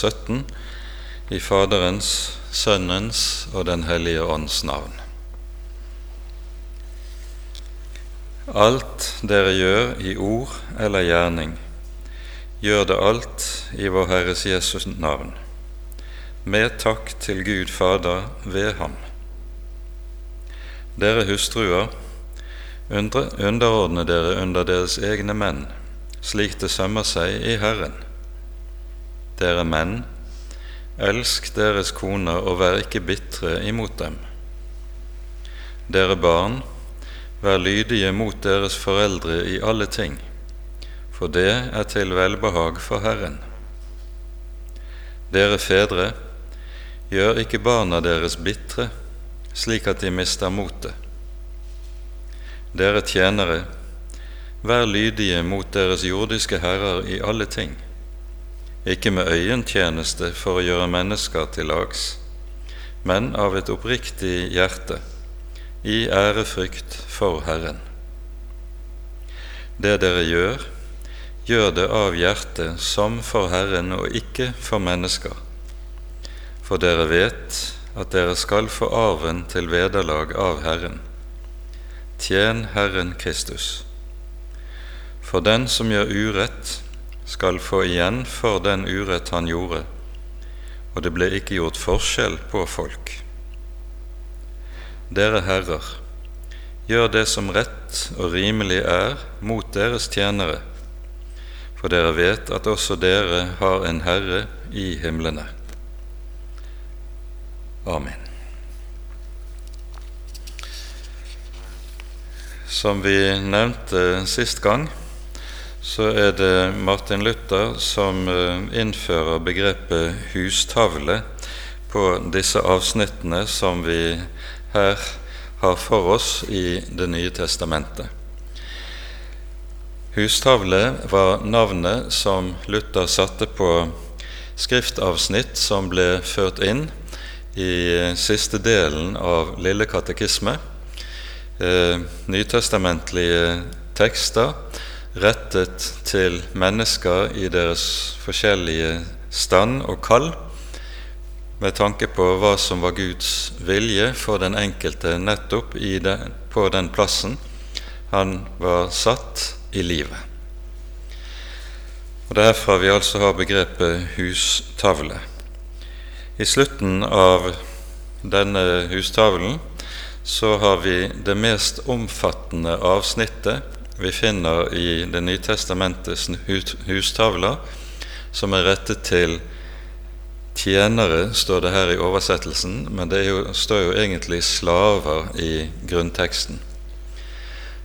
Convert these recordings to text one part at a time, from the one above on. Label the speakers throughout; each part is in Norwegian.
Speaker 1: 17, i Faderens, Sønnens og Den hellige ånds navn. Alt dere gjør i ord eller gjerning, gjør det alt i vår Herres Jesus navn, med takk til Gud Fader ved ham. Dere hustruer, underordne dere under deres egne menn, slik det sømmer seg i Herren. Dere menn, elsk deres koner og vær ikke bitre imot dem. Dere barn, vær lydige mot deres foreldre i alle ting, for det er til velbehag for Herren. Dere fedre, gjør ikke barna deres bitre, slik at de mister motet. Dere tjenere, vær lydige mot deres jordiske herrer i alle ting, ikke med øyentjeneste for å gjøre mennesker til lags, men av et oppriktig hjerte, i ærefrykt for Herren. Det dere gjør, gjør det av hjertet som for Herren og ikke for mennesker, for dere vet at dere skal få arven til vederlag av Herren Tjen Herren Kristus. For den som gjør urett, skal få igjen for den urett han gjorde, og det ble ikke gjort forskjell på folk. Dere herrer, gjør det som rett og rimelig er mot deres tjenere, for dere vet at også dere har en Herre i himlene. Amen. Som vi nevnte sist gang, så er det Martin Luther som eh, innfører begrepet hustavle på disse avsnittene som vi her har for oss i Det nye testamentet. Hustavle var navnet som Luther satte på skriftavsnitt som ble ført inn i siste delen av Lille katekisme eh, nytestamentlige tekster rettet til mennesker i deres forskjellige stand og kall, med tanke på hva som var Guds vilje for den enkelte nettopp den, på den plassen han var satt i livet. Og Det er herfra vi altså har begrepet hustavle. I slutten av denne hustavlen så har vi det mest omfattende avsnittet vi finner i Det nye testamentets hustavler, som er rettet til tjenere, står det her i oversettelsen, men det jo, står jo egentlig slaver i grunnteksten.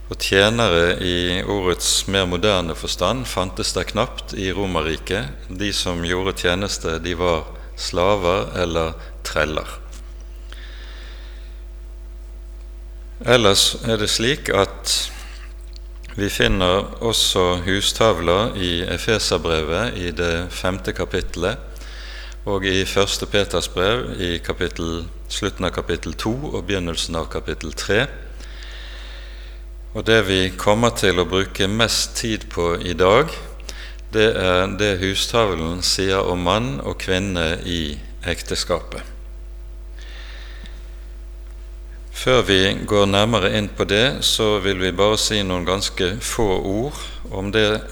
Speaker 1: Og tjenere i ordets mer moderne forstand fantes det knapt i Romerriket. De som gjorde tjeneste, de var slaver eller treller. Ellers er det slik at vi finner også hustavler i Efeserbrevet i det femte kapittelet og i Første Peters brev i kapittel, slutten av kapittel to og begynnelsen av kapittel tre. Og det vi kommer til å bruke mest tid på i dag, det er det hustavlen sier om mann og kvinne i ekteskapet. Før vi går nærmere inn på det, så vil vi bare si noen ganske få ord om det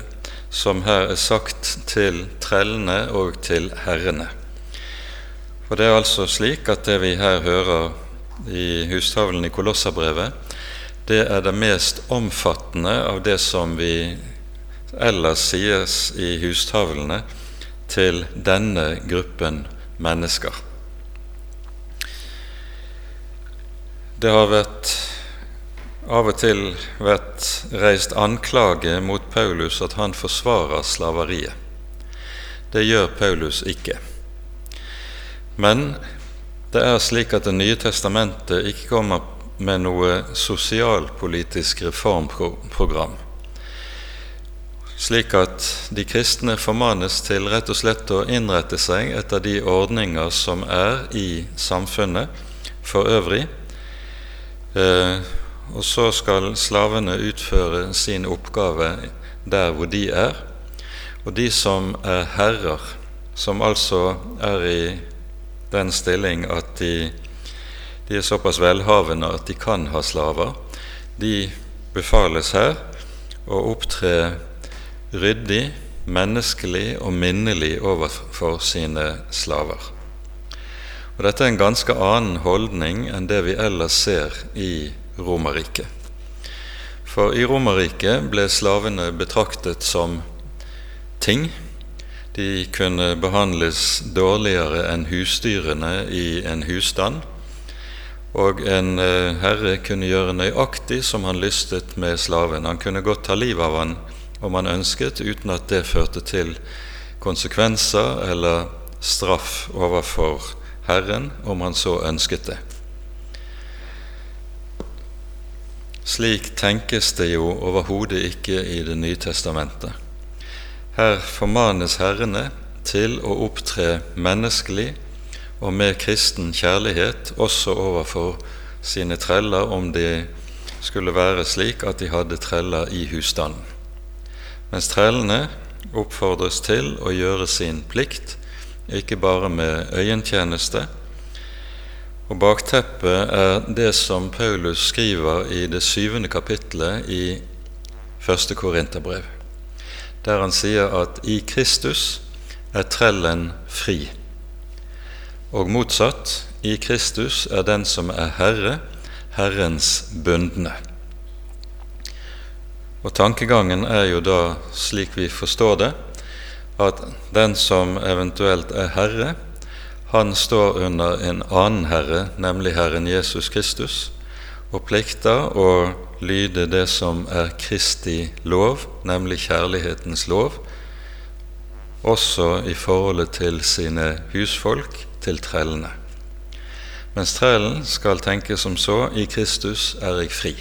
Speaker 1: som her er sagt til trellene og til herrene. For det er altså slik at det vi her hører i hustavlen i Kolossabrevet, det er det mest omfattende av det som vi ellers sies i hustavlene til denne gruppen mennesker. Det har vært, av og til vært reist anklage mot Paulus at han forsvarer slaveriet. Det gjør Paulus ikke. Men det er slik at Det nye testamentet ikke kommer med noe sosialpolitisk reformprogram, slik at de kristne formanes til rett og slett å innrette seg etter de ordninger som er i samfunnet for øvrig, og så skal slavene utføre sin oppgave der hvor de er. Og de som er herrer som altså er i den stilling at de, de er såpass velhavende at de kan ha slaver, de befales her å opptre ryddig, menneskelig og minnelig overfor sine slaver. Og Dette er en ganske annen holdning enn det vi ellers ser i Romerriket. For i Romerriket ble slavene betraktet som ting. De kunne behandles dårligere enn husdyrene i en husstand. Og en eh, herre kunne gjøre nøyaktig som han lystet med slaven. Han kunne godt ta livet av han om han ønsket, uten at det førte til konsekvenser eller straff overfor Herren, om han så ønsket det. Slik tenkes det jo overhodet ikke i Det nye testamentet. Her formanes herrene til å opptre menneskelig og med kristen kjærlighet også overfor sine treller, om de skulle være slik at de hadde treller i husstanden mens trellene oppfordres til å gjøre sin plikt, ikke bare med øyentjeneste. Og Bakteppet er det som Paulus skriver i det syvende kapittelet i første Korinterbrev, der han sier at i Kristus er trellen fri, og motsatt, i Kristus er den som er Herre, Herrens bundne. Og tankegangen er jo da, slik vi forstår det, at den som eventuelt er herre, han står under en annen herre, nemlig Herren Jesus Kristus, og plikter å lyde det som er Kristi lov, nemlig kjærlighetens lov, også i forholdet til sine husfolk, til trellene. Mens trellen skal tenke som så i Kristus er jeg fri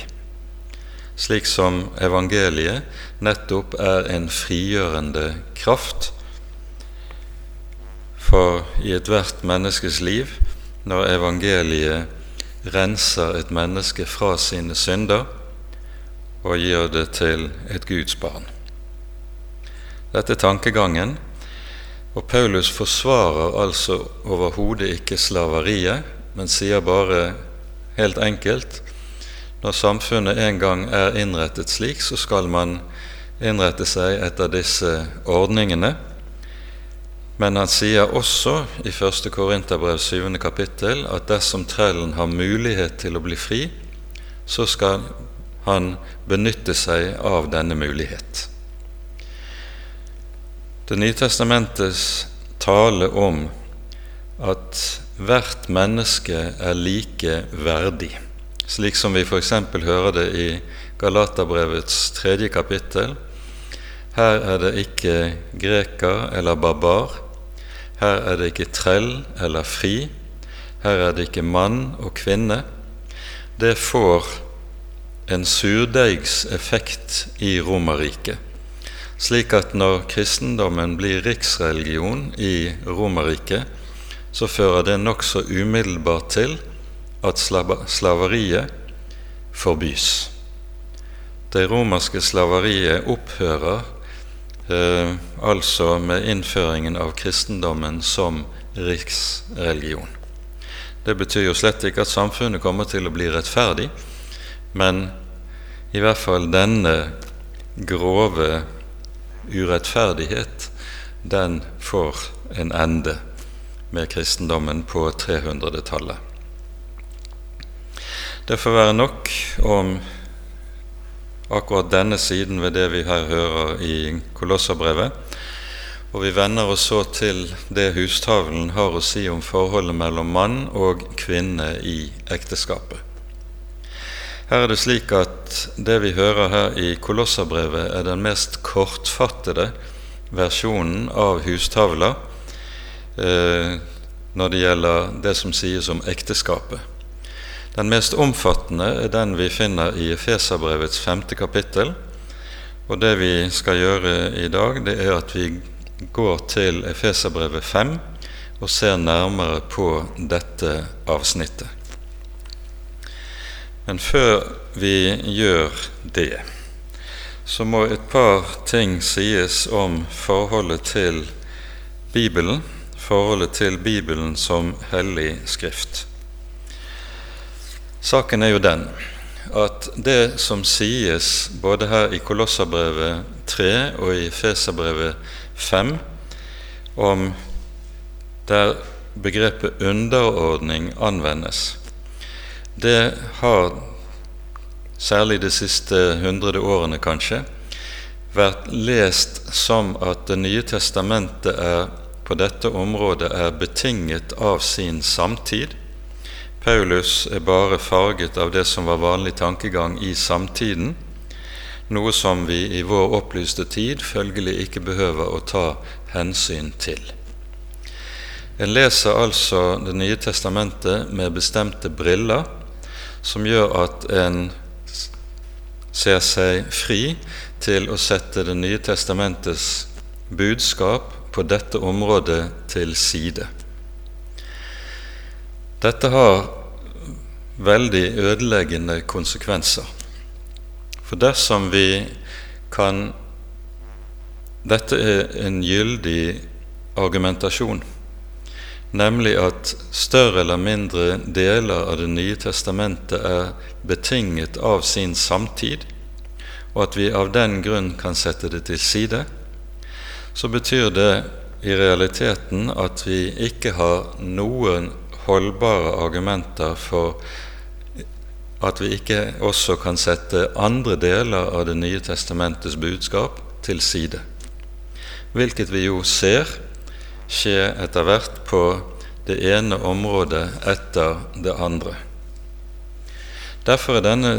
Speaker 1: slik som evangeliet nettopp er en frigjørende kraft for i ethvert menneskes liv når evangeliet renser et menneske fra sine synder og gir det til et Guds barn. Dette er tankegangen, og Paulus forsvarer altså overhodet ikke slaveriet, men sier bare helt enkelt når samfunnet en gang er innrettet slik, så skal man innrette seg etter disse ordningene. Men han sier også i 1. Korinterbrev 7. kapittel at dersom trellen har mulighet til å bli fri, så skal han benytte seg av denne mulighet. Det nye testamentets tale om at hvert menneske er like verdig slik som vi f.eks. hører det i Galaterbrevets tredje kapittel. Her er det ikke greker eller barbar. Her er det ikke trell eller fri. Her er det ikke mann og kvinne. Det får en surdeigseffekt i Romerriket, slik at når kristendommen blir riksreligion i Romerriket, så fører det nokså umiddelbart til at slaveriet forbys. Det romerske slaveriet opphører eh, altså med innføringen av kristendommen som riksreligion. Det betyr jo slett ikke at samfunnet kommer til å bli rettferdig, men i hvert fall denne grove urettferdighet, den får en ende med kristendommen på 300-tallet. Det får være nok om akkurat denne siden ved det vi her hører i Kolosserbrevet. Og vi vender oss så til det hustavlen har å si om forholdet mellom mann og kvinne i ekteskapet. Her er det slik at det vi hører her i Kolosserbrevet, er den mest kortfattede versjonen av hustavla eh, når det gjelder det som sies om ekteskapet. Den mest omfattende er den vi finner i Efeserbrevets femte kapittel. Og det vi skal gjøre i dag, det er at vi går til Efeserbrevet 5 og ser nærmere på dette avsnittet. Men før vi gjør det, så må et par ting sies om forholdet til Bibelen, forholdet til Bibelen som hellig skrift. Saken er jo den at det som sies både her i Kolosserbrevet 3 og i Feserbrevet 5 om der begrepet underordning anvendes, det har særlig de siste hundrede årene kanskje vært lest som at Det nye testamentet er, på dette området er betinget av sin samtid. Paulus er bare farget av det som var vanlig tankegang i samtiden, noe som vi i vår opplyste tid følgelig ikke behøver å ta hensyn til. En leser altså Det nye testamentet med bestemte briller, som gjør at en ser seg fri til å sette Det nye testamentets budskap på dette området til side. Dette har veldig ødeleggende konsekvenser. For dersom vi kan Dette er en gyldig argumentasjon, nemlig at større eller mindre deler av Det nye testamentet er betinget av sin samtid, og at vi av den grunn kan sette det til side, så betyr det i realiteten at vi ikke har noen holdbare argumenter for at vi ikke også kan sette andre deler av Det nye testamentets budskap til side, hvilket vi jo ser skje etter hvert på det ene området etter det andre. Derfor er denne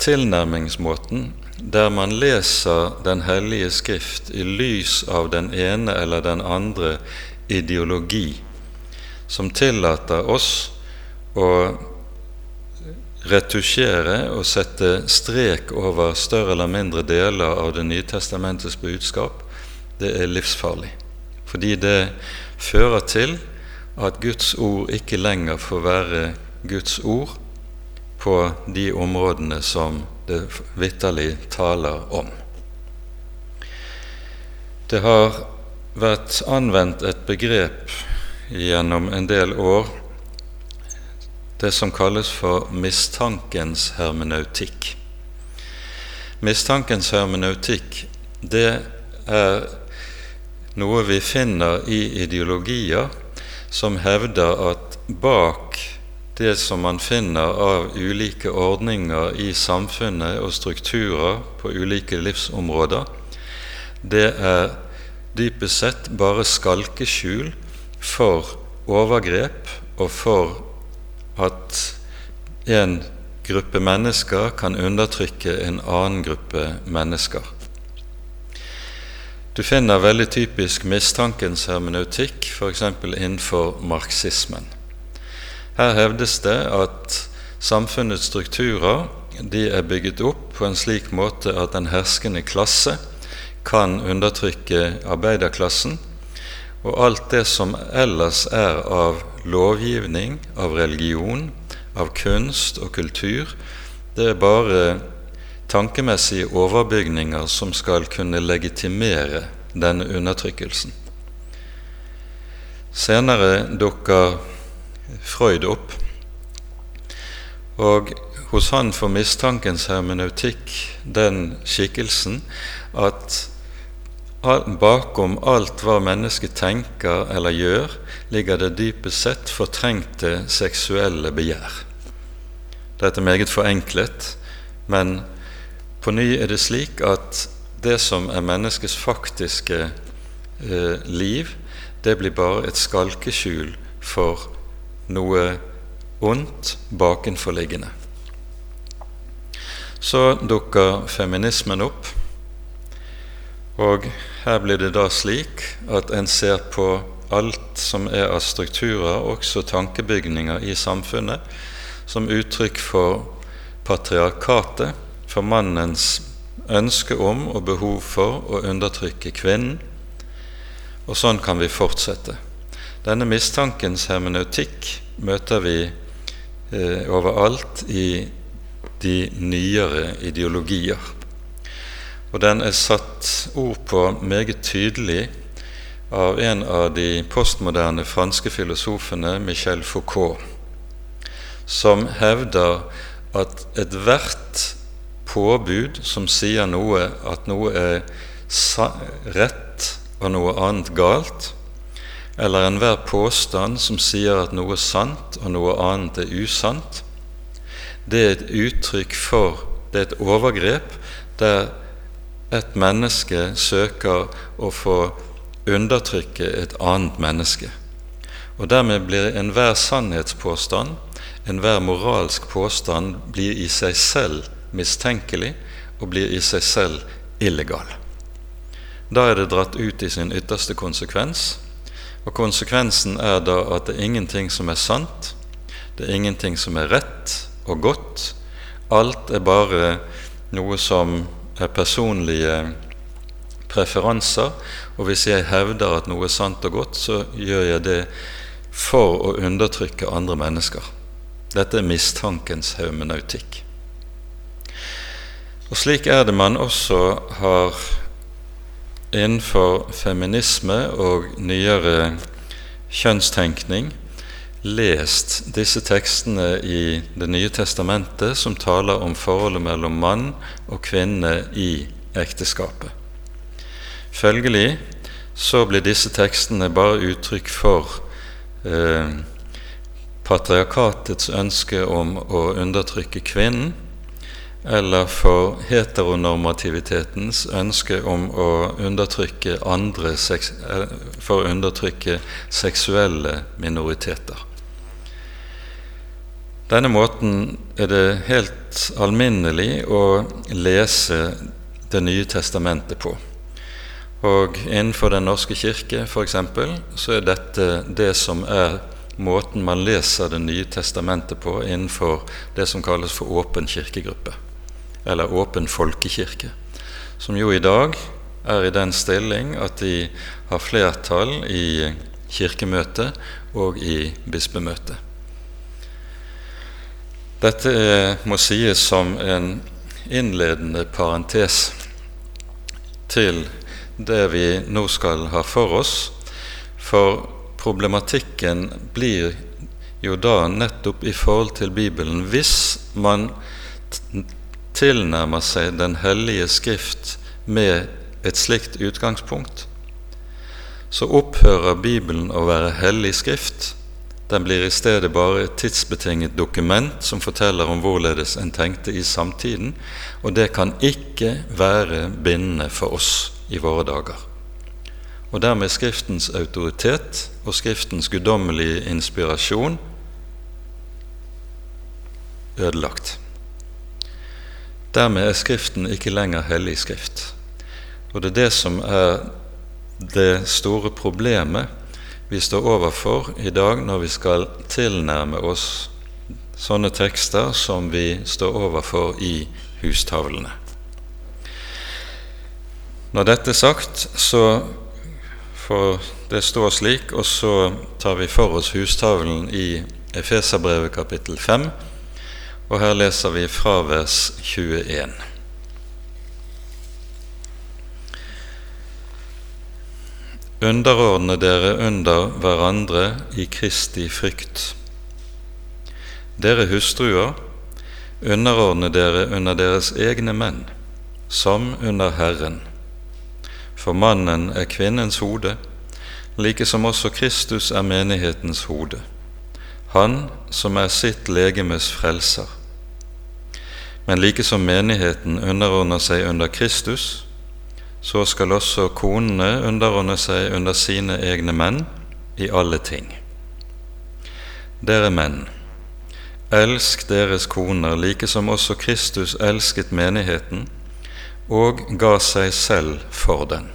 Speaker 1: tilnærmingsmåten der man leser Den hellige skrift i lys av den ene eller den andre ideologi, som tillater oss å retusjere og sette strek over større eller mindre deler av Det nye testamentets budskap, det er livsfarlig. Fordi det fører til at Guds ord ikke lenger får være Guds ord på de områdene som det vitterlig taler om. Det har vært anvendt et begrep gjennom en del år, det som kalles for mistankens hermeneutikk. Mistankens hermeneutikk, det er noe vi finner i ideologier som hevder at bak det som man finner av ulike ordninger i samfunnet og strukturer på ulike livsområder, det er dypest sett bare skalkeskjul for overgrep og for at en gruppe mennesker kan undertrykke en annen gruppe mennesker. Du finner veldig typisk mistankens hermeneutikk f.eks. innenfor marxismen. Her hevdes det at samfunnets strukturer er bygget opp på en slik måte at den herskende klasse kan undertrykke arbeiderklassen, og alt det som ellers er av lovgivning, av religion, av kunst og kultur, det er bare tankemessige overbygninger som skal kunne legitimere denne undertrykkelsen. Senere dukker Freud opp. Og hos han får mistankens hermeneutikk den skikkelsen at bakom alt hva mennesket tenker eller gjør, ligger det dypest sett fortrengte seksuelle begjær. Dette er meget forenklet, men på ny er det slik at det som er menneskets faktiske eh, liv, det blir bare et skalkeskjul for noe ondt bakenforliggende. Så dukker feminismen opp, og her blir det da slik at en ser på alt som er av strukturer, også tankebygninger i samfunnet, som uttrykk for patriarkatet, for mannens ønske om og behov for å undertrykke kvinnen. Og sånn kan vi fortsette. Denne mistankens hermeneutikk møter vi eh, overalt i de nyere ideologier. Og den er satt ord på meget tydelig av en av de postmoderne franske filosofene, Michel Foucault, som hevder at ethvert påbud som sier noe at noe er rett og noe annet galt, eller enhver påstand som sier at noe er sant og noe annet er usant, det er et uttrykk for Det er et overgrep der et menneske søker å få undertrykke et annet menneske. Og dermed blir enhver sannhetspåstand, enhver moralsk påstand, blir i seg selv mistenkelig og blir i seg selv illegal. Da er det dratt ut i sin ytterste konsekvens, og konsekvensen er da at det er ingenting som er sant, det er ingenting som er rett og godt. Alt er bare noe som er personlige preferanser. Og hvis jeg hevder at noe er sant og godt, så gjør jeg det for å undertrykke andre mennesker. Dette er mistankens hermenautikk. Og slik er det man også har innenfor feminisme og nyere kjønnstenkning lest disse tekstene i Det nye testamentet som taler om forholdet mellom mann og kvinne i ekteskapet. Følgelig så blir disse tekstene bare uttrykk for eh, patriarkatets ønske om å undertrykke kvinnen, eller for heteronormativitetens ønske om å undertrykke andre eh, for å undertrykke seksuelle minoriteter. Denne måten er det helt alminnelig å lese Det nye testamentet på. Og innenfor Den norske kirke f.eks. så er dette det som er måten man leser Det nye testamentet på innenfor det som kalles for åpen kirkegruppe eller åpen folkekirke, som jo i dag er i den stilling at de har flertall i kirkemøtet og i bispemøtet. Dette er, må sies som en innledende parentes til det vi nå skal ha for oss, for problematikken blir jo da nettopp i forhold til Bibelen hvis man tilnærmer seg Den hellige Skrift med et slikt utgangspunkt, så opphører Bibelen å være hellig skrift. Den blir i stedet bare et tidsbetinget dokument som forteller om hvorledes en tenkte i samtiden, og det kan ikke være bindende for oss i våre dager. Og dermed Skriftens autoritet og Skriftens guddommelige inspirasjon ødelagt. Dermed er Skriften ikke lenger hellig skrift. Og det er det som er det store problemet vi står overfor i dag når vi skal tilnærme oss sånne tekster som vi står overfor i hustavlene. Når dette er sagt, så får det stå slik, og så tar vi for oss hustavlen i Efeserbrevet kapittel 5 og her leser vi fra vers 21. Underordne dere under hverandre i Kristi frykt. Dere hustruer, underordne dere under deres egne menn, som under Herren. For mannen er kvinnens hode, like som også Kristus er menighetens hode, han som er sitt legemes frelser. Men like som menigheten underordner seg under Kristus, så skal også konene underordne seg under sine egne menn i alle ting. Dere menn, elsk deres koner like som også Kristus elsket menigheten og ga seg selv for den,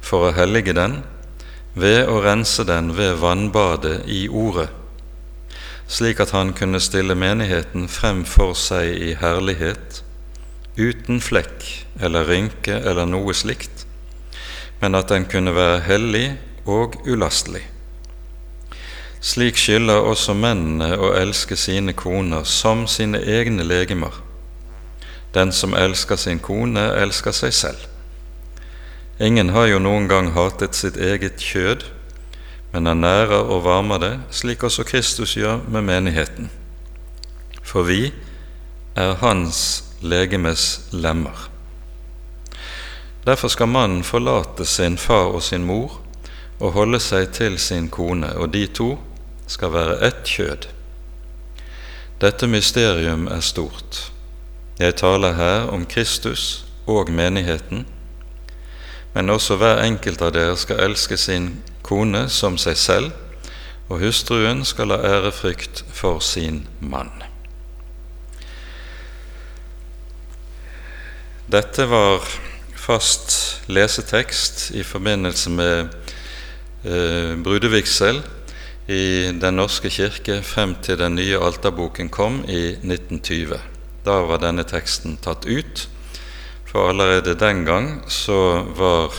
Speaker 1: for å hellige den ved å rense den ved vannbadet i Ordet slik at han kunne stille menigheten frem for seg i herlighet, uten flekk eller rynke eller noe slikt, men at den kunne være hellig og ulastelig. Slik skylder også mennene å elske sine koner som sine egne legemer. Den som elsker sin kone, elsker seg selv. Ingen har jo noen gang hatet sitt eget kjød, men er nærer og varmer det, slik også Kristus gjør med menigheten. For vi er Hans legemes lemmer. Derfor skal mannen forlate sin far og sin mor og holde seg til sin kone, og de to skal være ett kjød. Dette mysterium er stort. Jeg taler her om Kristus og menigheten, men også hver enkelt av dere skal elske sin kone som seg selv, og hustruen skal ha ærefrykt for sin mann. Dette var fast lesetekst i forbindelse med eh, brudevigsel i Den norske kirke frem til den nye alterboken kom i 1920. Da var denne teksten tatt ut, for allerede den gang så var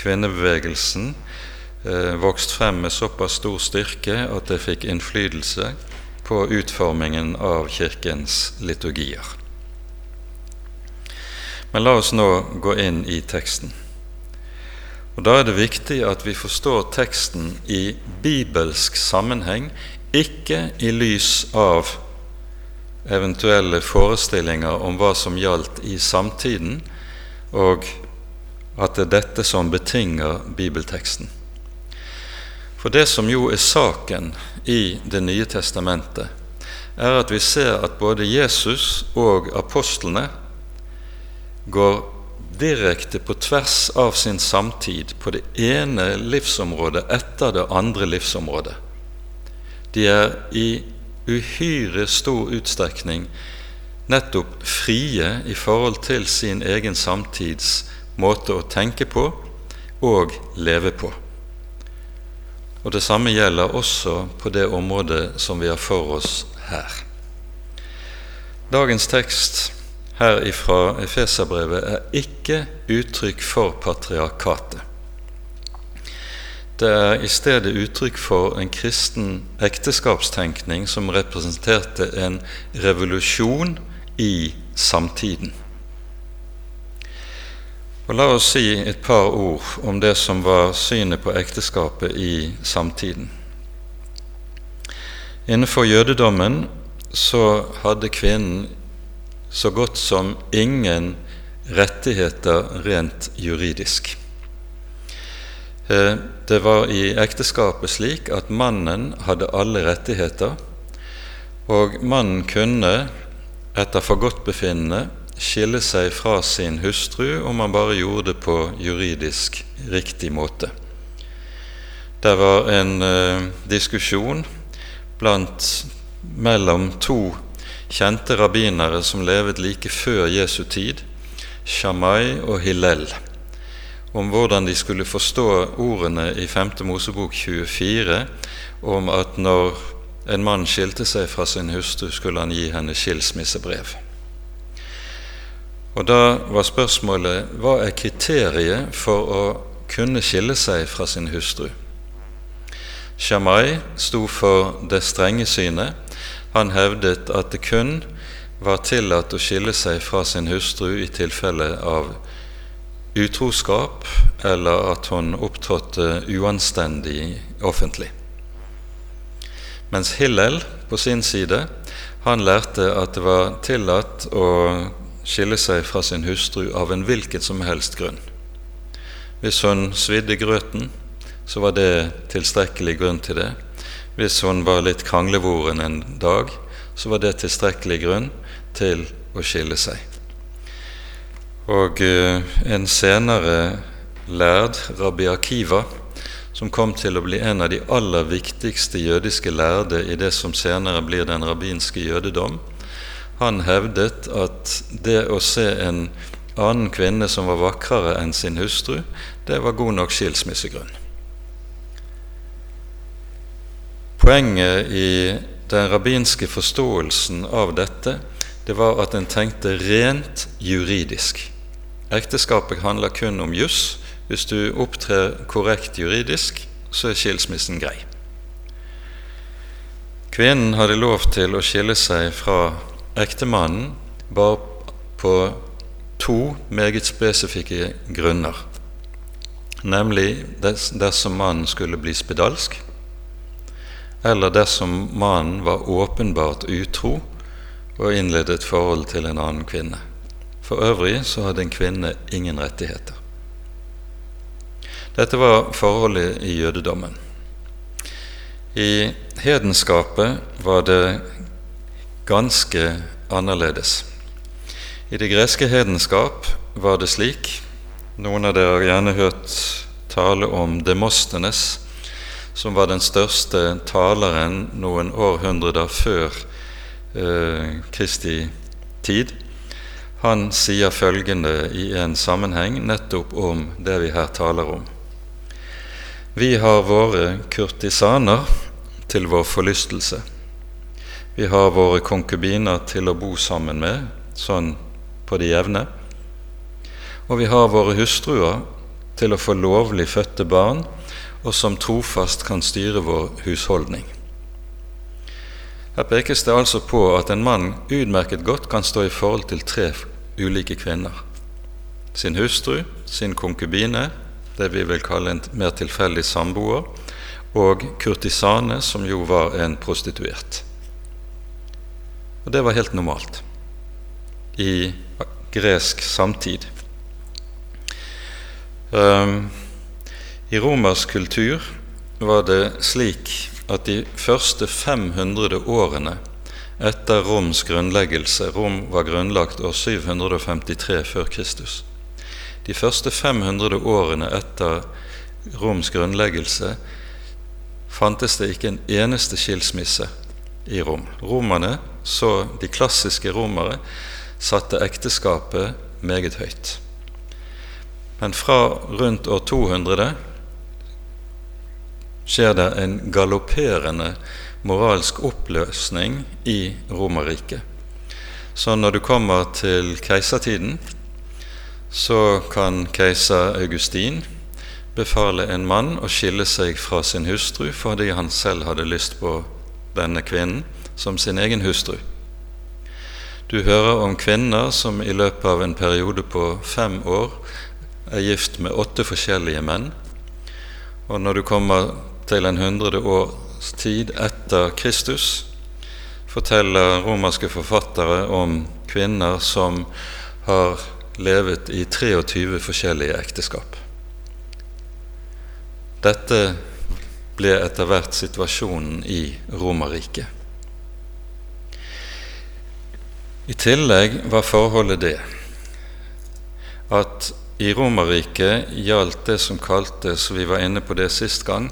Speaker 1: kvinnebevegelsen eh, vokst frem med såpass stor styrke at det fikk innflytelse på utformingen av Kirkens liturgier. Men la oss nå gå inn i teksten. Og Da er det viktig at vi forstår teksten i bibelsk sammenheng, ikke i lys av eventuelle forestillinger om hva som gjaldt i samtiden, og at det er dette som betinger bibelteksten. For det som jo er saken i Det nye testamentet, er at vi ser at både Jesus og apostlene går direkte på tvers av sin samtid på det ene livsområdet etter det andre livsområdet. De er i uhyre stor utstrekning nettopp frie i forhold til sin egen samtids måte å tenke på og leve på. Og Det samme gjelder også på det området som vi har for oss her. Dagens tekst her ifra Efeserbrevet er ikke uttrykk for patriarkatet. Det er i stedet uttrykk for en kristen ekteskapstenkning som representerte en revolusjon i samtiden. Og La oss si et par ord om det som var synet på ekteskapet i samtiden. Innenfor jødedommen så hadde kvinnen så godt som ingen rettigheter rent juridisk. Eh, det var i ekteskapet slik at mannen hadde alle rettigheter, og mannen kunne etter forgodtbefinnende skille seg fra sin hustru om han bare gjorde det på juridisk riktig måte. Det var en uh, diskusjon blant mellom to kjente rabbinere som levet like før Jesu tid, Shamai og Hillel, om hvordan de skulle forstå ordene i 5. Mosebok 24 om at når en mann skilte seg fra sin hustru, skulle han gi henne skilsmissebrev. Og Da var spørsmålet hva er kriteriet for å kunne skille seg fra sin hustru? Shamai sto for det strenge synet, han hevdet at det kun var tillatt å skille seg fra sin hustru i tilfelle av utroskap eller at hun opptrådte uanstendig offentlig. Mens Hillel på sin side han lærte at det var tillatt å skille seg fra sin hustru av en hvilken som helst grunn. Hvis hun svidde grøten, så var det tilstrekkelig grunn til det. Hvis hun var litt kranglevoren en dag, så var det tilstrekkelig grunn til å skille seg. Og uh, en senere lærd, Rabbi Akiva, som kom til å bli en av de aller viktigste jødiske lærde i det som senere blir den rabbinske jødedom, han hevdet at det å se en annen kvinne som var vakrere enn sin hustru, det var god nok skilsmissegrunn. Poenget i den rabbinske forståelsen av dette det var at en tenkte rent juridisk. Ekteskapet handler kun om juss. Hvis du opptrer korrekt juridisk, så er skilsmissen grei. Kvinnen hadde lov til å skille seg fra ektemannen bare på to meget spesifikke grunner. nemlig dersom mannen skulle bli spedalsk, eller dersom mannen var åpenbart utro og innledet et forhold til en annen kvinne. For øvrig så hadde en kvinne ingen rettigheter. Dette var forholdet i jødedommen. I hedenskapet var det ganske annerledes. I det greske hedenskap var det slik Noen av dere har gjerne hørt tale om Demostenes, som var den største taleren noen århundrer før eh, Kristi tid. Han sier følgende i en sammenheng nettopp om det vi her taler om. Vi har våre kurtisaner til vår forlystelse. Vi har våre konkubiner til å bo sammen med, sånn på det jevne. Og vi har våre hustruer til å få lovlig fødte barn, og som trofast kan styre vår husholdning. Her pekes det altså på at en mann utmerket godt kan stå i forhold til tre ulike kvinner. Sin hustru, sin konkubine, det vi vil kalle en mer tilfeldig samboer, og kurtisane, som jo var en prostituert. Og det var helt normalt i gresk samtid. Um, I romersk kultur var det slik at de første 500 årene etter Roms grunnleggelse Rom var grunnlagt år 753 før Kristus. De første 500 årene etter Roms grunnleggelse fantes det ikke en eneste skilsmisse i Rom. Romerne, så de klassiske romere, satte ekteskapet meget høyt. Men fra rundt år 200 skjer det en galopperende moralsk oppløsning i Romerriket. Så når du kommer til keisertiden, så kan keiser Augustin befale en mann å skille seg fra sin hustru fordi han selv hadde lyst på denne kvinnen som sin egen hustru. Du hører om kvinner som i løpet av en periode på fem år er gift med åtte forskjellige menn. Og når du kommer til en hundre års tid etter Kristus forteller romerske forfattere om kvinner som har levet i 23 forskjellige ekteskap. Dette ble etter hvert situasjonen i Romerriket. I tillegg var forholdet det at i Romerriket gjaldt det som kaltes, vi var inne på det sist gang,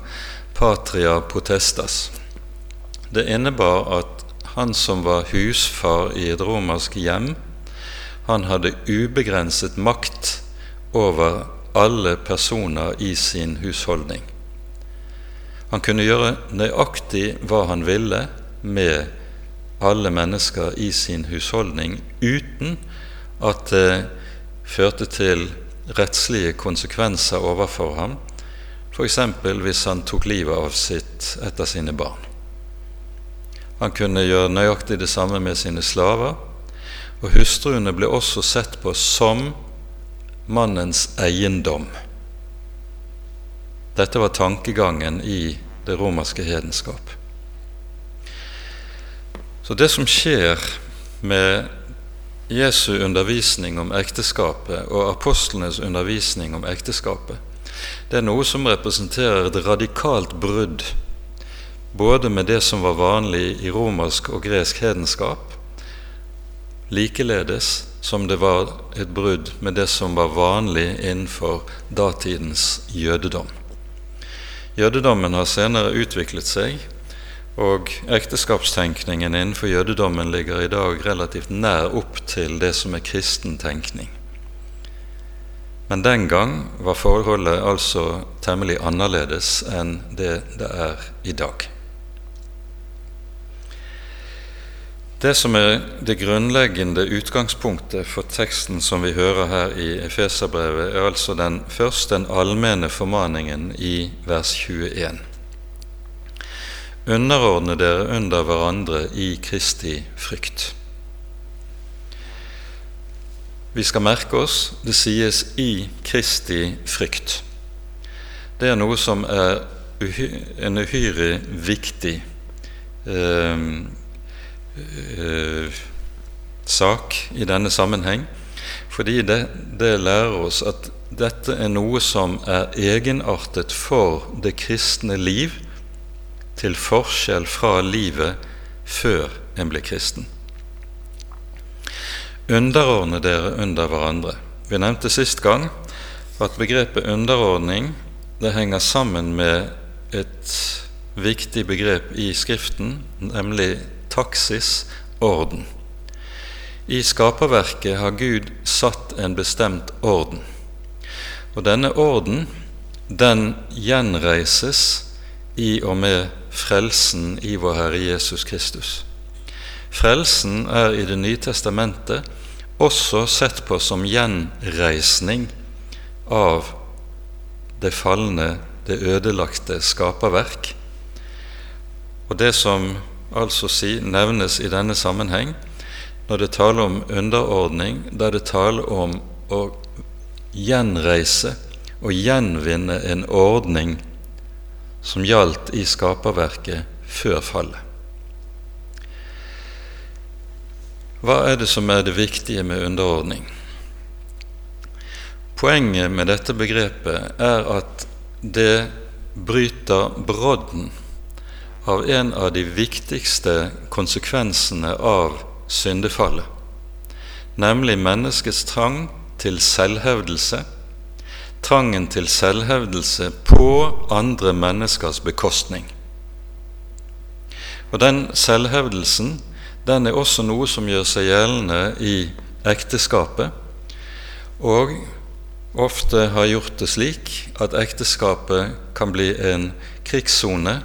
Speaker 1: patria potestas. Det innebar at han som var husfar i et romersk hjem, han hadde ubegrenset makt over alle personer i sin husholdning. Han kunne gjøre nøyaktig hva han ville med alle mennesker i sin husholdning uten at det førte til rettslige konsekvenser overfor ham f.eks. hvis han tok livet av sitt etter sine barn. Han kunne gjøre nøyaktig det samme med sine slaver, og hustruene ble også sett på som mannens eiendom. Dette var tankegangen i det romerske hedenskap. Så det som skjer med Jesu undervisning om ekteskapet og apostlenes undervisning om ekteskapet, det er noe som representerer et radikalt brudd både med det som var vanlig i romersk og gresk hedenskap, likeledes som det var et brudd med det som var vanlig innenfor datidens jødedom. Jødedommen har senere utviklet seg, og ekteskapstenkningen innenfor jødedommen ligger i dag relativt nær opp til det som er kristen tenkning. Men den gang var forholdet altså temmelig annerledes enn det det er i dag. Det som er det grunnleggende utgangspunktet for teksten som vi hører her i Efeserbrevet, er altså den, først den allmenne formaningen i vers 21. Underordne dere under hverandre i Kristi frykt. Vi skal merke oss det sies 'i Kristi frykt'. det er noe som er en uhyre viktig eh, eh, sak i denne sammenheng, fordi det, det lærer oss at dette er noe som er egenartet for det kristne liv, til forskjell fra livet før en ble kristen. Underordne dere under hverandre. Vi nevnte sist gang at begrepet underordning det henger sammen med et viktig begrep i Skriften, nemlig taksis, orden. I skaperverket har Gud satt en bestemt orden. Og denne orden, den gjenreises i og med frelsen i vår Herre Jesus Kristus. Frelsen er i Det nye testamentet også sett på som gjenreisning av det falne, det ødelagte skaperverk. Og det som altså si, nevnes i denne sammenheng, når det taler om underordning, da det taler om å gjenreise og gjenvinne en ordning som gjaldt i skaperverket før fallet. Hva er det som er det viktige med underordning? Poenget med dette begrepet er at det bryter brodden av en av de viktigste konsekvensene av syndefallet, nemlig menneskets trang til selvhevdelse, trangen til selvhevdelse på andre menneskers bekostning. Og den selvhevdelsen den er også noe som gjør seg gjeldende i ekteskapet, og ofte har gjort det slik at ekteskapet kan bli en krigssone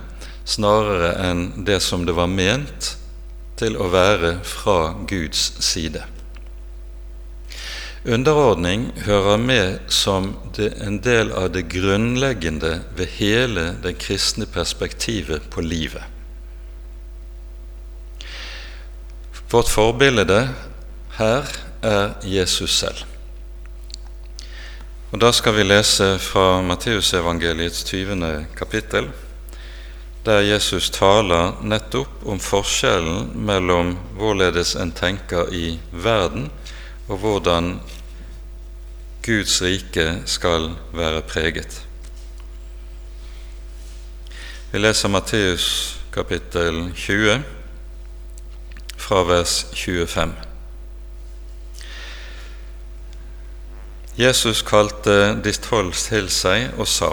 Speaker 1: snarere enn det som det var ment til å være fra Guds side. Underordning hører med som en del av det grunnleggende ved hele det kristne perspektivet på livet. Vårt forbilde her er Jesus selv. Og Da skal vi lese fra Matteusevangeliets 20. kapittel der Jesus taler nettopp om forskjellen mellom hvorledes en tenker i verden, og hvordan Guds rike skal være preget. Vi leser Matteus kapittel 20 fra vers 25. Jesus kalte de tolv til seg og sa:"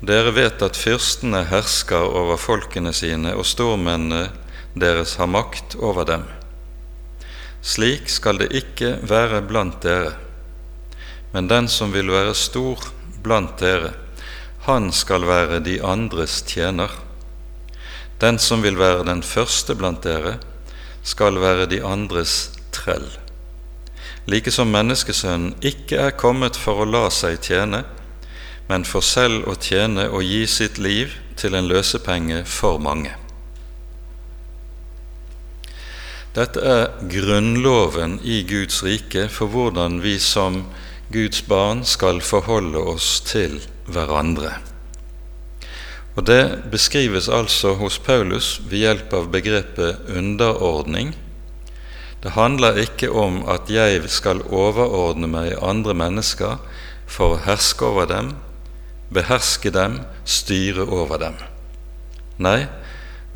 Speaker 1: Dere vet at fyrstene hersker over folkene sine, og stormennene deres har makt over dem. Slik skal det ikke være blant dere. Men den som vil være stor blant dere, han skal være de andres tjener. Den som vil være den første blant dere, skal være de andres trell. Like som menneskesønnen ikke er kommet for å la seg tjene, men for selv å tjene og gi sitt liv til en løsepenge for mange. Dette er grunnloven i Guds rike for hvordan vi som Guds barn skal forholde oss til hverandre. Og Det beskrives altså hos Paulus ved hjelp av begrepet underordning. Det handler ikke om at jeg skal overordne meg andre mennesker for å herske over dem beherske dem, styre over dem. Nei,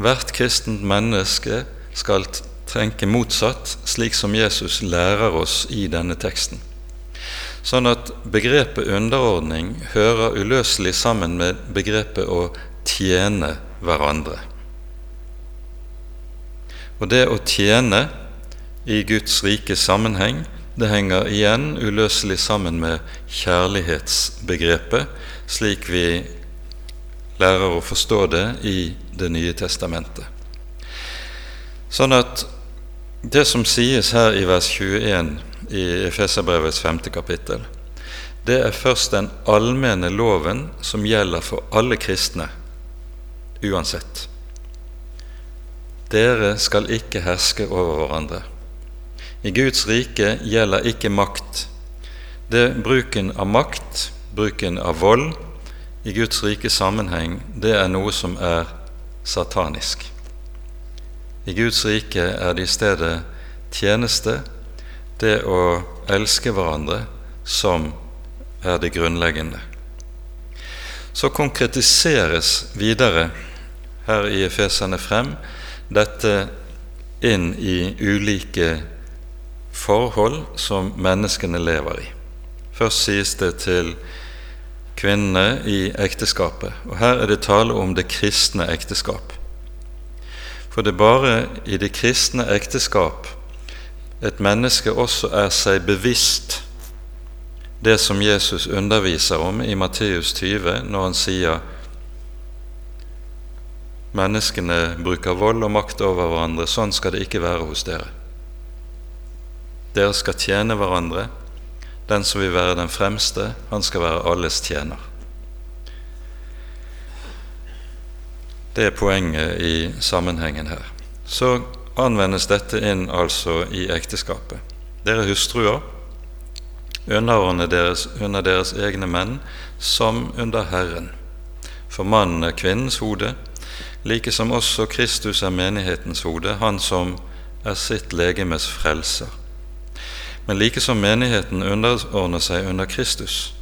Speaker 1: hvert kristent menneske skal tenke motsatt, slik som Jesus lærer oss i denne teksten. Sånn at begrepet underordning hører uløselig sammen med begrepet å tjene hverandre. Og det å tjene i Guds rike sammenheng, det henger igjen uløselig sammen med kjærlighetsbegrepet, slik vi lærer å forstå det i Det nye testamentet. Sånn at det som sies her i vers 21 i Efeserbrevets femte kapittel, det er først den allmenne loven som gjelder for alle kristne, uansett. Dere skal ikke herske over hverandre. I Guds rike gjelder ikke makt. Det bruken av makt bruken av vold i Guds rike sammenheng, det er noe som er satanisk. I Guds rike er det i stedet tjeneste, det å elske hverandre, som er det grunnleggende. Så konkretiseres videre her i Efesene frem dette inn i ulike forhold som menneskene lever i. Først sies det til kvinnene i ekteskapet, og her er det tale om det kristne ekteskap. For det er bare i det kristne ekteskap et menneske også er seg bevisst det som Jesus underviser om i Matteus 20, når han sier menneskene bruker vold og makt over hverandre. Sånn skal det ikke være hos dere. Dere skal tjene hverandre. Den som vil være den fremste, han skal være alles tjener. Det er poenget i sammenhengen her. Så anvendes dette inn altså i ekteskapet. Dere hustruer, underordne deres under deres egne menn som under Herren. For mannen er kvinnens hode, like som også Kristus er menighetens hode, han som er sitt legemes frelser. Men like som menigheten underordner seg under Kristus,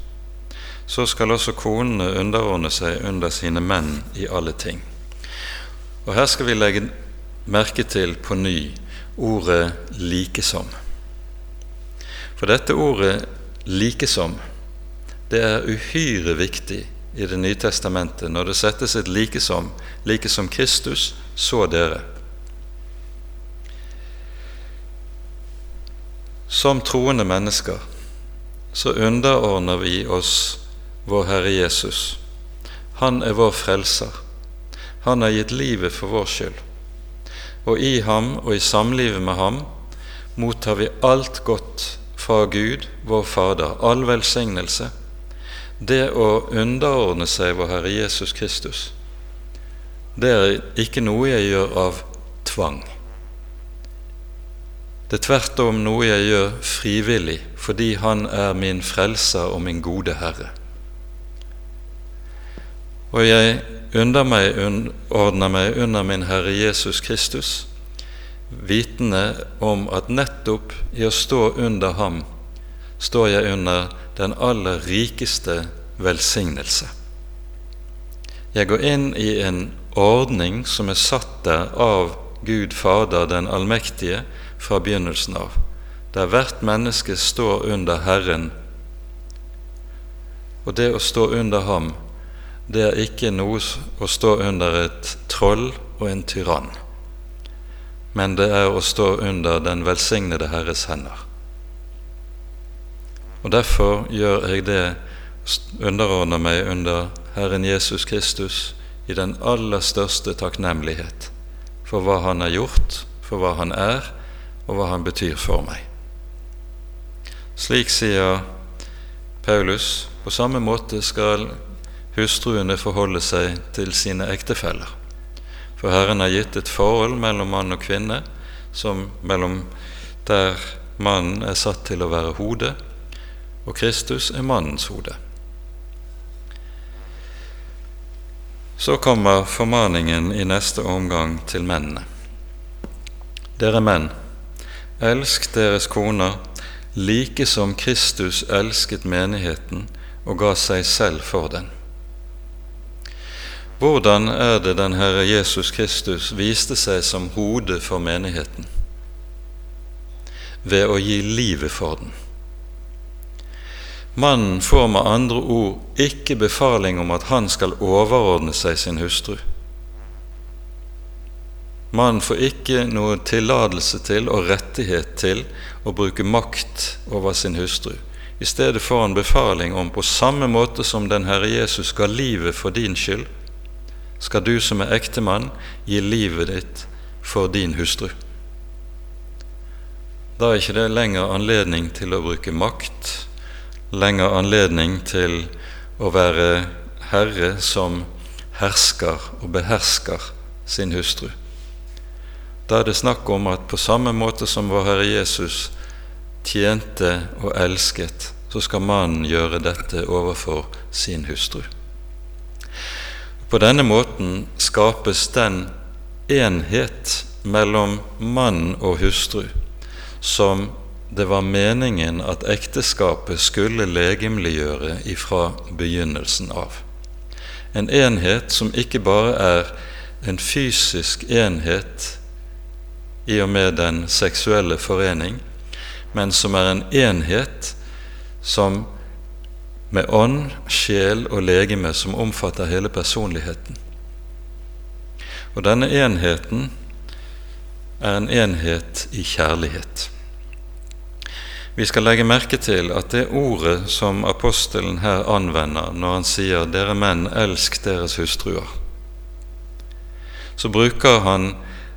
Speaker 1: så skal også konene underordne seg under sine menn i alle ting. Og her skal vi legge merke til på ny ordet 'likesom'. For dette ordet 'likesom' det er uhyre viktig i Det nye testamentet når det settes et likesom, like som Kristus, så dere. Som troende mennesker så underordner vi oss vår Herre Jesus. Han er vår frelser. Han har gitt livet for vår skyld. Og i ham og i samlivet med ham mottar vi alt godt fra Gud, vår Fader, all velsignelse det å underordne seg vår Herre Jesus Kristus, det er ikke noe jeg gjør av tvang. Det er tvert om noe jeg gjør frivillig fordi Han er min frelser og min gode Herre. Og jeg ordner meg under min Herre Jesus Kristus, vitende om at nettopp i å stå under ham står jeg under den aller rikeste velsignelse. Jeg går inn i en ordning som er satt der av Gud Fader den allmektige fra begynnelsen av, der hvert menneske står under Herren. Og det å stå under ham, det er ikke noe å stå under et troll og en tyrann, men det er å stå under den velsignede Herres hender. Og Derfor gjør jeg det, underordner meg under Herren Jesus Kristus i den aller største takknemlighet for hva Han har gjort, for hva Han er, og hva Han betyr for meg. Slik sier Paulus, på samme måte skal hustruene forholde seg til sine ektefeller. For Herren har gitt et forhold mellom mann og kvinne, som mellom der mannen er satt til å være hodet, og Kristus er mannens hode. Så kommer formaningen i neste omgang til mennene. Dere menn, elsk deres koner like som Kristus elsket menigheten og ga seg selv for den. Hvordan er det den Herre Jesus Kristus viste seg som hode for menigheten? Ved å gi livet for den. Mannen får med andre ord ikke befaling om at han skal overordne seg sin hustru. Mannen får ikke noe tillatelse til og rettighet til å bruke makt over sin hustru. I stedet får han befaling om på samme måte som den Herre Jesus ga livet for din skyld, skal du som er ektemann gi livet ditt for din hustru. Da er ikke det lenger anledning til å bruke makt lenger anledning til å være herre som hersker og behersker sin hustru. Da er det snakk om at på samme måte som vår Herre Jesus tjente og elsket, så skal mannen gjøre dette overfor sin hustru. På denne måten skapes den enhet mellom mann og hustru som det var meningen at ekteskapet skulle legemliggjøre ifra begynnelsen av. En enhet som ikke bare er en fysisk enhet i og med den seksuelle forening, men som er en enhet som med ånd, sjel og legeme som omfatter hele personligheten. Og denne enheten er en enhet i kjærlighet. Vi skal legge merke til at det ordet som apostelen her anvender når han sier 'dere menn, elsk deres hustruer', så bruker han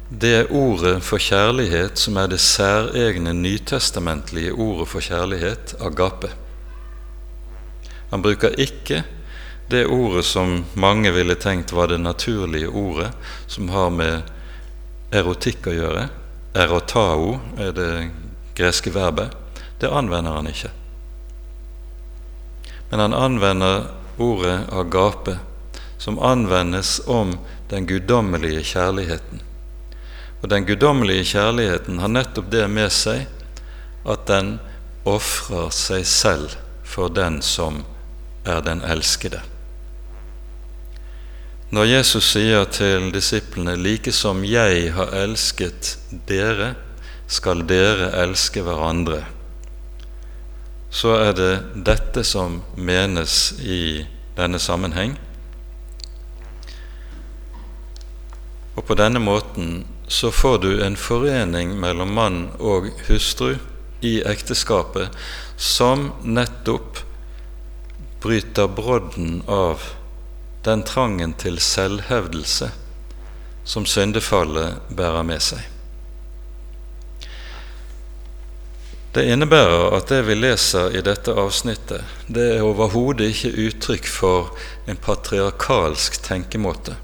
Speaker 1: det ordet for kjærlighet som er det særegne nytestamentlige ordet for kjærlighet, agape. Han bruker ikke det ordet som mange ville tenkt var det naturlige ordet, som har med erotikk å gjøre. Erotao er det greske verbet. Det anvender han ikke. Men han anvender ordet agape, som anvendes om den guddommelige kjærligheten. Og den guddommelige kjærligheten har nettopp det med seg at den ofrer seg selv for den som er den elskede. Når Jesus sier til disiplene 'like som jeg har elsket dere, skal dere elske hverandre', så er det dette som menes i denne sammenheng. Og på denne måten så får du en forening mellom mann og hustru i ekteskapet som nettopp bryter brodden av den trangen til selvhevdelse som syndefallet bærer med seg. Det innebærer at det vi leser i dette avsnittet, det er overhodet ikke uttrykk for en patriarkalsk tenkemåte,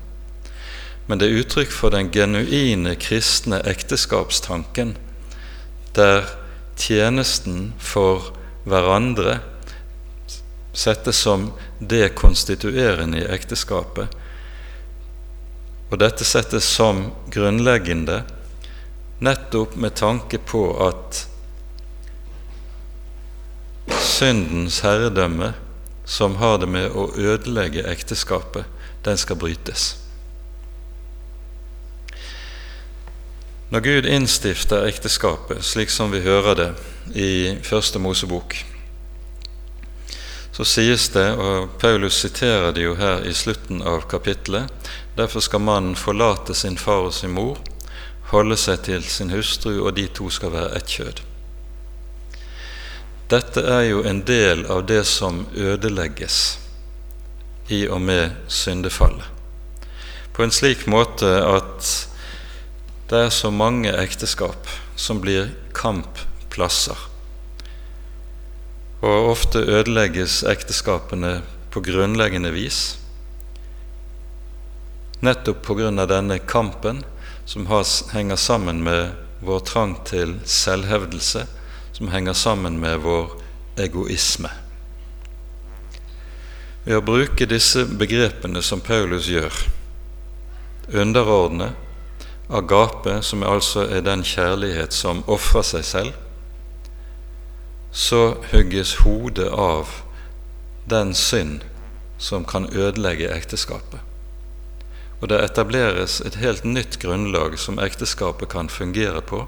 Speaker 1: men det er uttrykk for den genuine kristne ekteskapstanken, der tjenesten for hverandre settes som det konstituerende i ekteskapet. Og dette settes som grunnleggende nettopp med tanke på at syndens herredømme, som har det med å ødelegge ekteskapet, den skal brytes. Når Gud innstifter ekteskapet, slik som vi hører det i Første Mosebok, så sies det, og Paulus siterer det jo her i slutten av kapittelet, derfor skal mannen forlate sin far og sin mor, holde seg til sin hustru, og de to skal være ett kjød. Dette er jo en del av det som ødelegges i og med syndefallet, på en slik måte at det er så mange ekteskap som blir kampplasser og ofte ødelegges ekteskapene på grunnleggende vis, nettopp av denne kampen som har, henger sammen med vår trang til selvhevdelse, som henger sammen med vår egoisme. Ved å bruke disse begrepene som Paulus gjør, underordne, agape, som altså er den kjærlighet som ofrer seg selv, så hugges hodet av den synd som kan ødelegge ekteskapet. Og det etableres et helt nytt grunnlag som ekteskapet kan fungere på,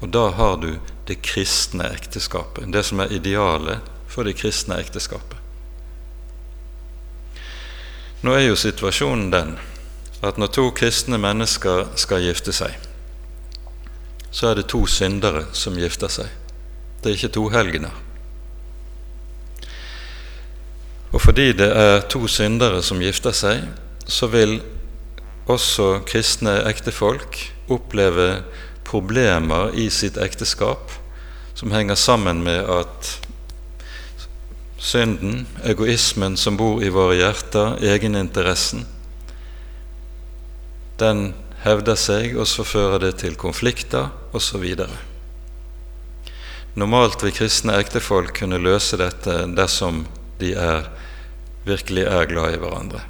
Speaker 1: og da har du det kristne ekteskapet, det som er idealet for det kristne ekteskapet. Nå er jo situasjonen den at når to kristne mennesker skal gifte seg, så er det to syndere som gifter seg. Det er ikke to helgener. Og fordi det er to syndere som gifter seg, så vil også kristne ektefolk oppleve problemer i sitt ekteskap som henger sammen med at synden, egoismen som bor i våre hjerter, egeninteressen, den hevder seg, og så fører det til konflikter osv. Normalt vil kristne ektefolk kunne løse dette dersom de er, virkelig er glad i hverandre.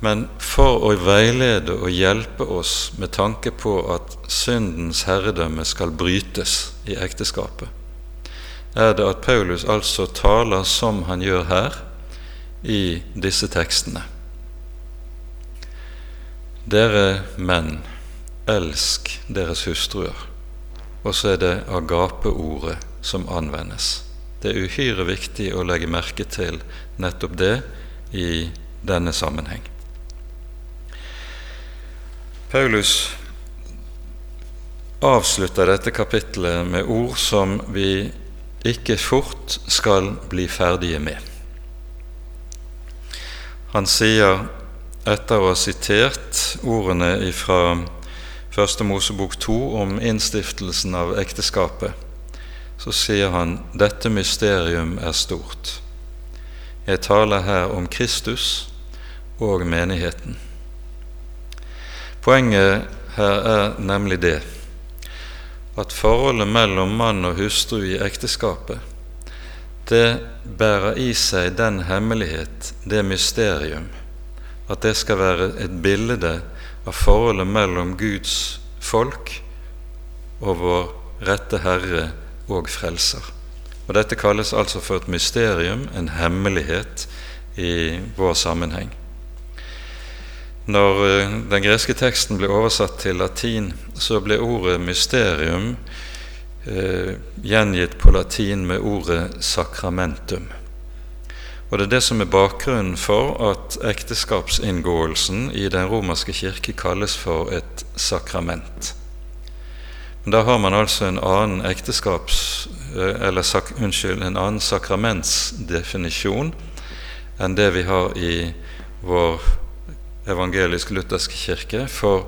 Speaker 1: men for å veilede og hjelpe oss med tanke på at syndens herredømme skal brytes i ekteskapet, er det at Paulus altså taler som han gjør her i disse tekstene. Dere menn, elsk deres hustruer. Og så er det agape-ordet som anvendes. Det er uhyre viktig å legge merke til nettopp det i denne sammenheng. Paulus avslutter dette kapittelet med ord som vi ikke fort skal bli ferdige med. Han sier, etter å ha sitert ordene fra Første Mosebok 2 om innstiftelsen av ekteskapet, så sier han dette mysterium er stort. Jeg taler her om Kristus og menigheten. Poenget her er nemlig det at forholdet mellom mann og hustru i ekteskapet, det bærer i seg den hemmelighet, det mysterium, at det skal være et bilde av forholdet mellom Guds folk og vår rette Herre og Frelser. Og Dette kalles altså for et mysterium, en hemmelighet, i vår sammenheng. Når eh, den greske teksten ble oversatt til latin, så ble ordet mysterium eh, gjengitt på latin med ordet sacramentum. Og Det er det som er bakgrunnen for at ekteskapsinngåelsen i den romerske kirke kalles for et sakrament. Men Da har man altså en annen ekteskaps, eh, eller sak, unnskyld, en annen sakramentsdefinisjon enn det vi har i vår evangelisk-lutherske kirke. For,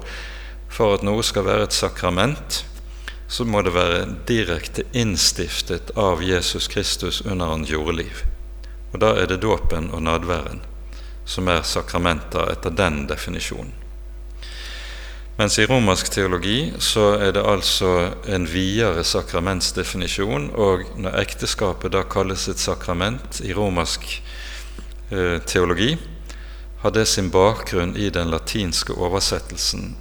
Speaker 1: for at noe skal være et sakrament, så må det være direkte innstiftet av Jesus Kristus under hans jordeliv. Og da er det dåpen og nadværen som er sakramenter etter den definisjonen. Mens i romersk teologi så er det altså en videre sakramentsdefinisjon, og når ekteskapet da kalles et sakrament i romersk eh, teologi, har det sin bakgrunn i den latinske oversettelsen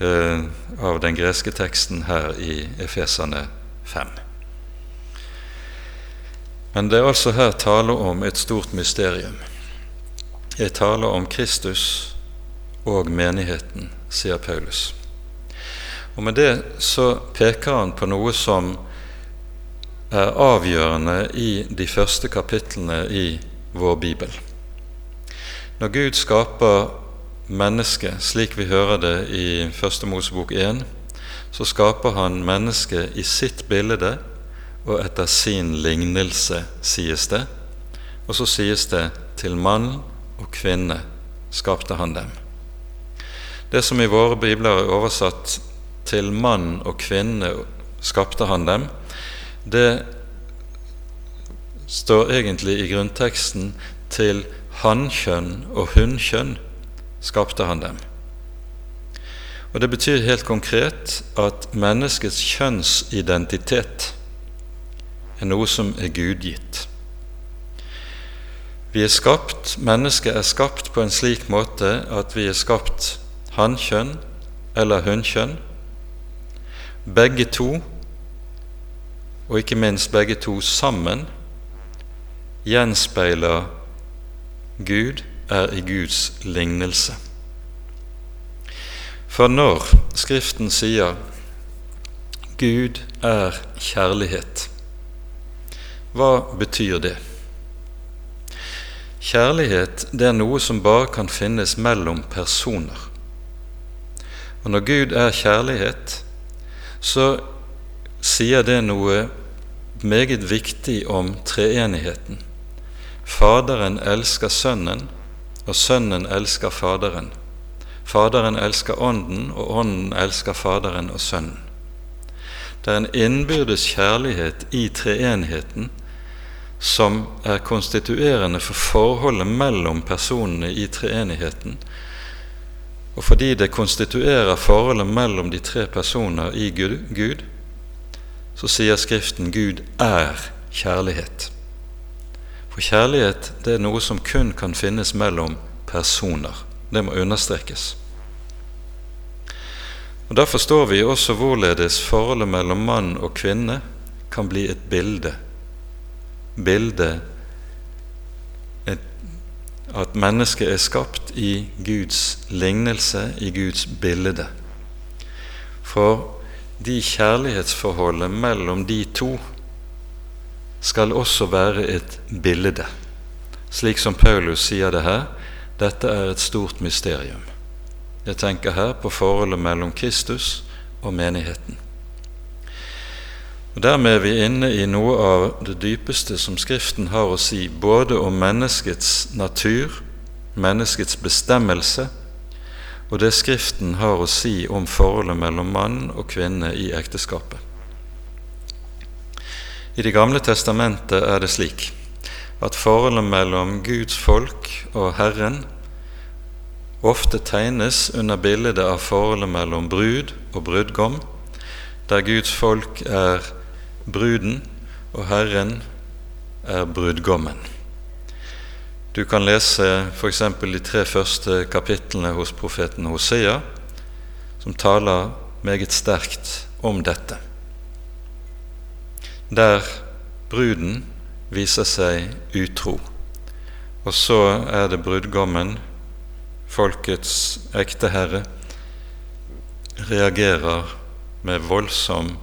Speaker 1: eh, av den greske teksten her i Efesane 5. Men det er altså her tale om et stort mysterium. Jeg taler om Kristus og menigheten, sier Paulus. Og Med det så peker han på noe som er avgjørende i de første kapitlene i vår bibel. Når Gud skaper mennesket slik vi hører det i Første Mosebok 1, så skaper han mennesket i sitt bilde og etter sin lignelse, sies det. Og så sies det til mann og kvinne skapte han dem. Det som i våre bibler er oversatt til mann og kvinne skapte han dem, det står egentlig i grunnteksten til hannkjønn og hunnkjønn skapte han dem. Og Det betyr helt konkret at menneskets kjønnsidentitet er noe som er gudgitt. Vi er skapt, Mennesket er skapt på en slik måte at vi er skapt hannkjønn eller hunnkjønn. Begge to, og ikke minst begge to sammen, gjenspeiler Gud er i Guds lignelse. For når Skriften sier Gud er kjærlighet, hva betyr det? Kjærlighet det er noe som bare kan finnes mellom personer. Og når Gud er kjærlighet, så sier det noe meget viktig om treenigheten. Faderen elsker Sønnen, og Sønnen elsker Faderen. Faderen elsker Ånden, og Ånden elsker Faderen og Sønnen. Det er en innbyrdes kjærlighet i treenheten som er konstituerende for forholdet mellom personene i treenigheten. Og fordi det konstituerer forholdet mellom de tre personer i Gud, så sier Skriften Gud er kjærlighet. For kjærlighet det er noe som kun kan finnes mellom personer. Det må understrekes. Og Da forstår vi også hvorledes forholdet mellom mann og kvinne kan bli et bilde. Bilde at mennesket er skapt i Guds lignelse, i Guds bilde. For de kjærlighetsforholdet mellom de to skal også være et bilde. Slik som Paulus sier det her, dette er et stort mysterium. Jeg tenker her på forholdet mellom Kristus og menigheten. Og Dermed er vi inne i noe av det dypeste som Skriften har å si, både om menneskets natur, menneskets bestemmelse, og det Skriften har å si om forholdet mellom mann og kvinne i ekteskapet. I Det gamle testamentet er det slik at forholdet mellom Guds folk og Herren ofte tegnes under bildet av forholdet mellom brud og brudgom, der Guds folk er bruden og Herren er brudgommen. Du kan lese f.eks. de tre første kapitlene hos profeten Hosea, som taler meget sterkt om dette. Der bruden viser seg utro, og så er det brudgommen, folkets ekte herre, reagerer med voldsom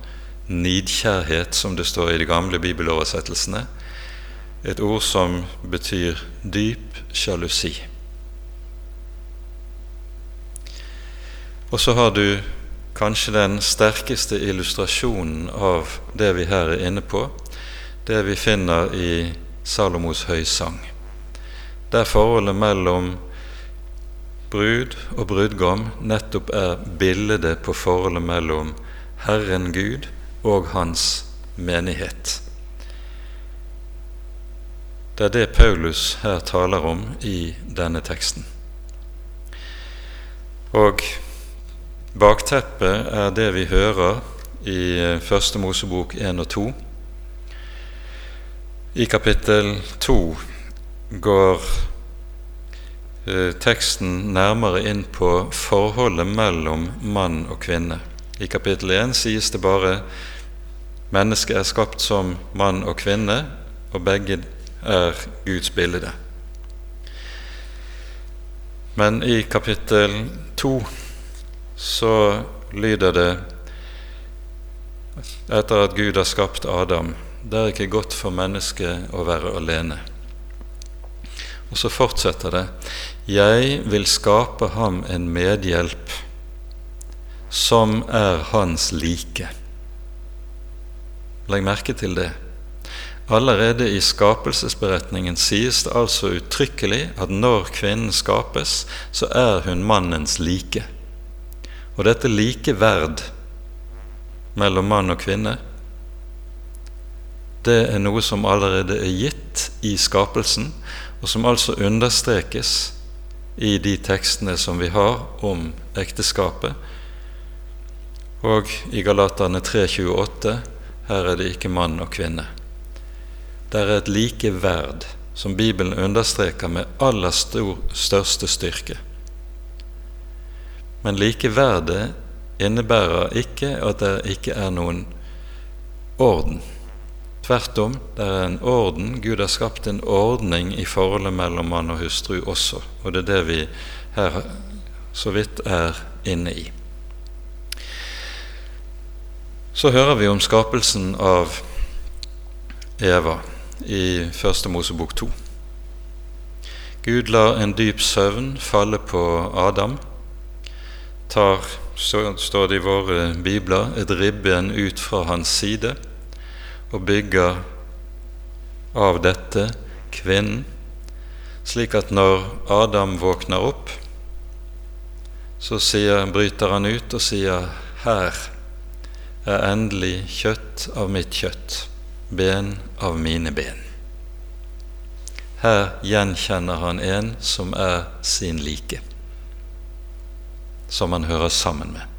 Speaker 1: nidkjærhet, som det står i de gamle bibeloversettelsene, et ord som betyr dyp sjalusi. Og så har du kanskje den sterkeste illustrasjonen av det vi her er inne på, det vi finner i Salomos høysang, der forholdet mellom brud og brudgom nettopp er bildet på forholdet mellom Herren Gud og Hans menighet. Det er det Paulus her taler om i denne teksten. Og bakteppet er det vi hører i eh, Første Mosebok 1 og 2. I kapittel 2 går teksten nærmere inn på forholdet mellom mann og kvinne. I kapittel 1 sies det bare mennesket er skapt som mann og kvinne, og begge er Guds bilde. Men i kapittel 2 så lyder det etter at Gud har skapt Adam det er ikke godt for mennesket å være alene. Og så fortsetter det Jeg vil skape ham en medhjelp som er hans like. Legg merke til det. Allerede i skapelsesberetningen sies det altså uttrykkelig at når kvinnen skapes, så er hun mannens like. Og dette likeverd mellom mann og kvinne, det er noe som allerede er gitt i skapelsen, og som altså understrekes i de tekstene som vi har om ekteskapet. Og i Galaterne 3,28 her er det ikke mann og kvinne. Det er et likeverd som Bibelen understreker med aller stor, største styrke. Men likeverdet innebærer ikke at det ikke er noen orden. Tvert om, det er en orden. Gud har skapt en ordning i forholdet mellom mann og hustru også, og det er det vi her så vidt er inne i. Så hører vi om skapelsen av Eva i Første Mosebok 2. Gud lar en dyp søvn falle på Adam, tar, så står det i våre bibler, et ribben ut fra hans side og bygger av dette kvinnen, slik at når Adam våkner opp, så sier, bryter han ut og sier 'Her er endelig kjøtt av mitt kjøtt' ben av mine ben. Her gjenkjenner han en som er sin like, som han hører sammen med.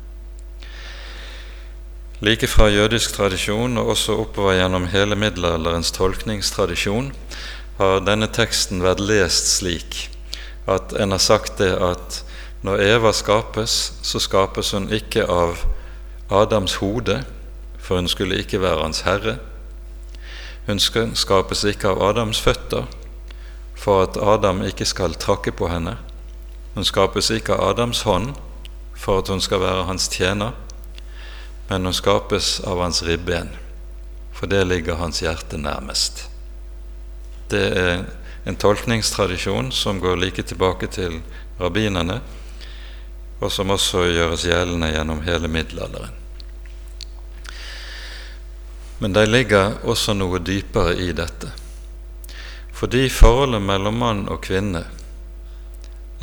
Speaker 1: Like fra jødisk tradisjon og også oppover gjennom hele middelalderens tolkningstradisjon har denne teksten vært lest slik at en har sagt det at når Eva skapes, så skapes hun ikke av Adams hode, for hun skulle ikke være hans herre. Hun skapes ikke av Adams føtter, for at Adam ikke skal trakke på henne. Hun skapes ikke av Adams hånd, for at hun skal være hans tjener, men hun skapes av hans ribben, for det ligger hans hjerte nærmest. Det er en tolkningstradisjon som går like tilbake til rabbinerne, og som også gjøres gjeldende gjennom hele middelalderen. Men det ligger også noe dypere i dette. Fordi forholdet mellom mann og kvinne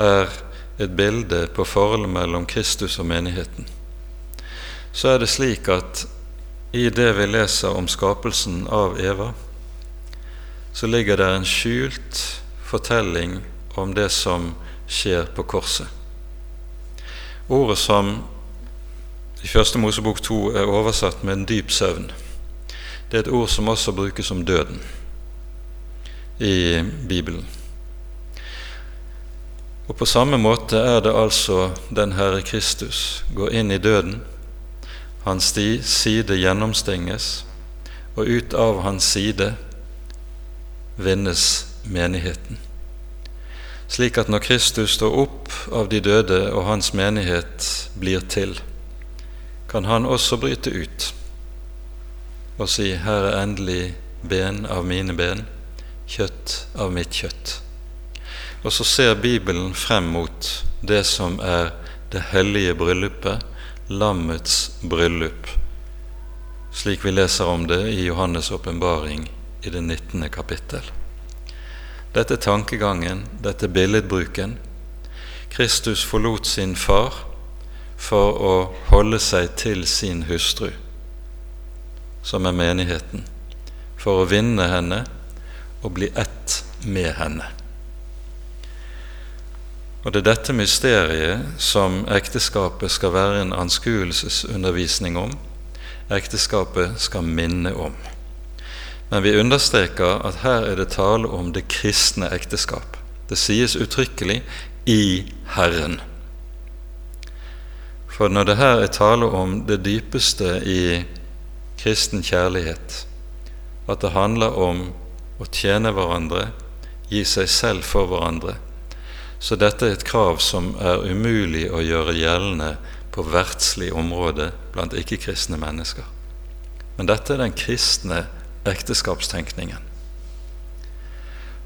Speaker 1: er et bilde på forholdet mellom Kristus og menigheten, så er det slik at i det vi leser om skapelsen av Eva, så ligger det en skjult fortelling om det som skjer på korset. Ordet som i Første Mosebok 2 er oversatt med en dyp søvn, det er et ord som også brukes om døden i Bibelen. Og på samme måte er det altså den Herre Kristus går inn i døden. Hans side gjennomstenges, og ut av hans side vinnes menigheten. Slik at når Kristus står opp av de døde og hans menighet blir til, kan han også bryte ut og si 'Her er endelig ben av mine ben, kjøtt av mitt kjøtt'. Og så ser Bibelen frem mot det som er det hellige bryllupet, lammets bryllup, slik vi leser om det i Johannes' åpenbaring i det 19. kapittel. Dette tankegangen, dette billedbruken. Kristus forlot sin far for å holde seg til sin hustru, som er menigheten, for å vinne henne og bli ett med henne. Og det er dette mysteriet som ekteskapet skal være en anskuelsesundervisning om, ekteskapet skal minne om. Men vi understreker at her er det tale om det kristne ekteskap. Det sies uttrykkelig 'i Herren'. For når det her er tale om det dypeste i kristen kjærlighet, at det handler om å tjene hverandre, gi seg selv for hverandre, så dette er et krav som er umulig å gjøre gjeldende på verdslig område blant ikke-kristne mennesker. Men dette er den kristne ekteskapstenkningen.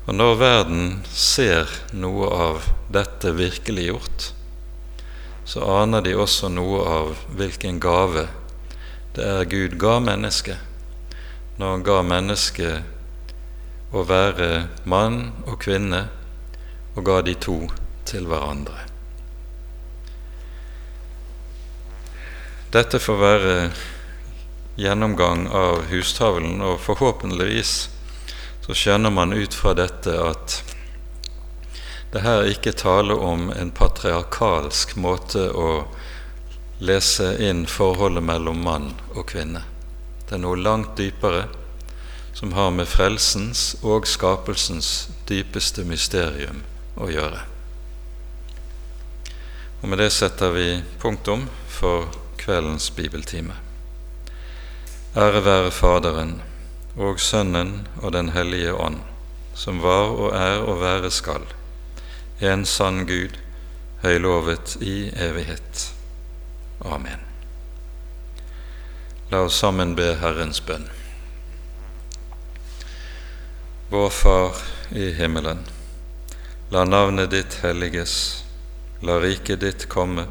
Speaker 1: Og når verden ser noe av dette virkeliggjort, så aner de også noe av hvilken gave det er Gud ga mennesket når han ga mennesket å være mann og kvinne og ga de to til hverandre. Dette får være gjennomgang av hustavlen, og forhåpentligvis så skjønner man ut fra dette at det her ikke taler om en patriarkalsk måte å lese inn forholdet mellom mann og kvinne. Det er noe langt dypere som har med frelsens og skapelsens dypeste mysterium å gjøre. Og Med det setter vi punktum for kveldens bibeltime. Ære være Faderen og Sønnen og Den hellige ånd, som var og er og være skal, en sann Gud, høylovet i evighet. Amen. La oss sammen be Herrens bønn. Vår Far i himmelen. La navnet ditt helliges, la riket ditt komme.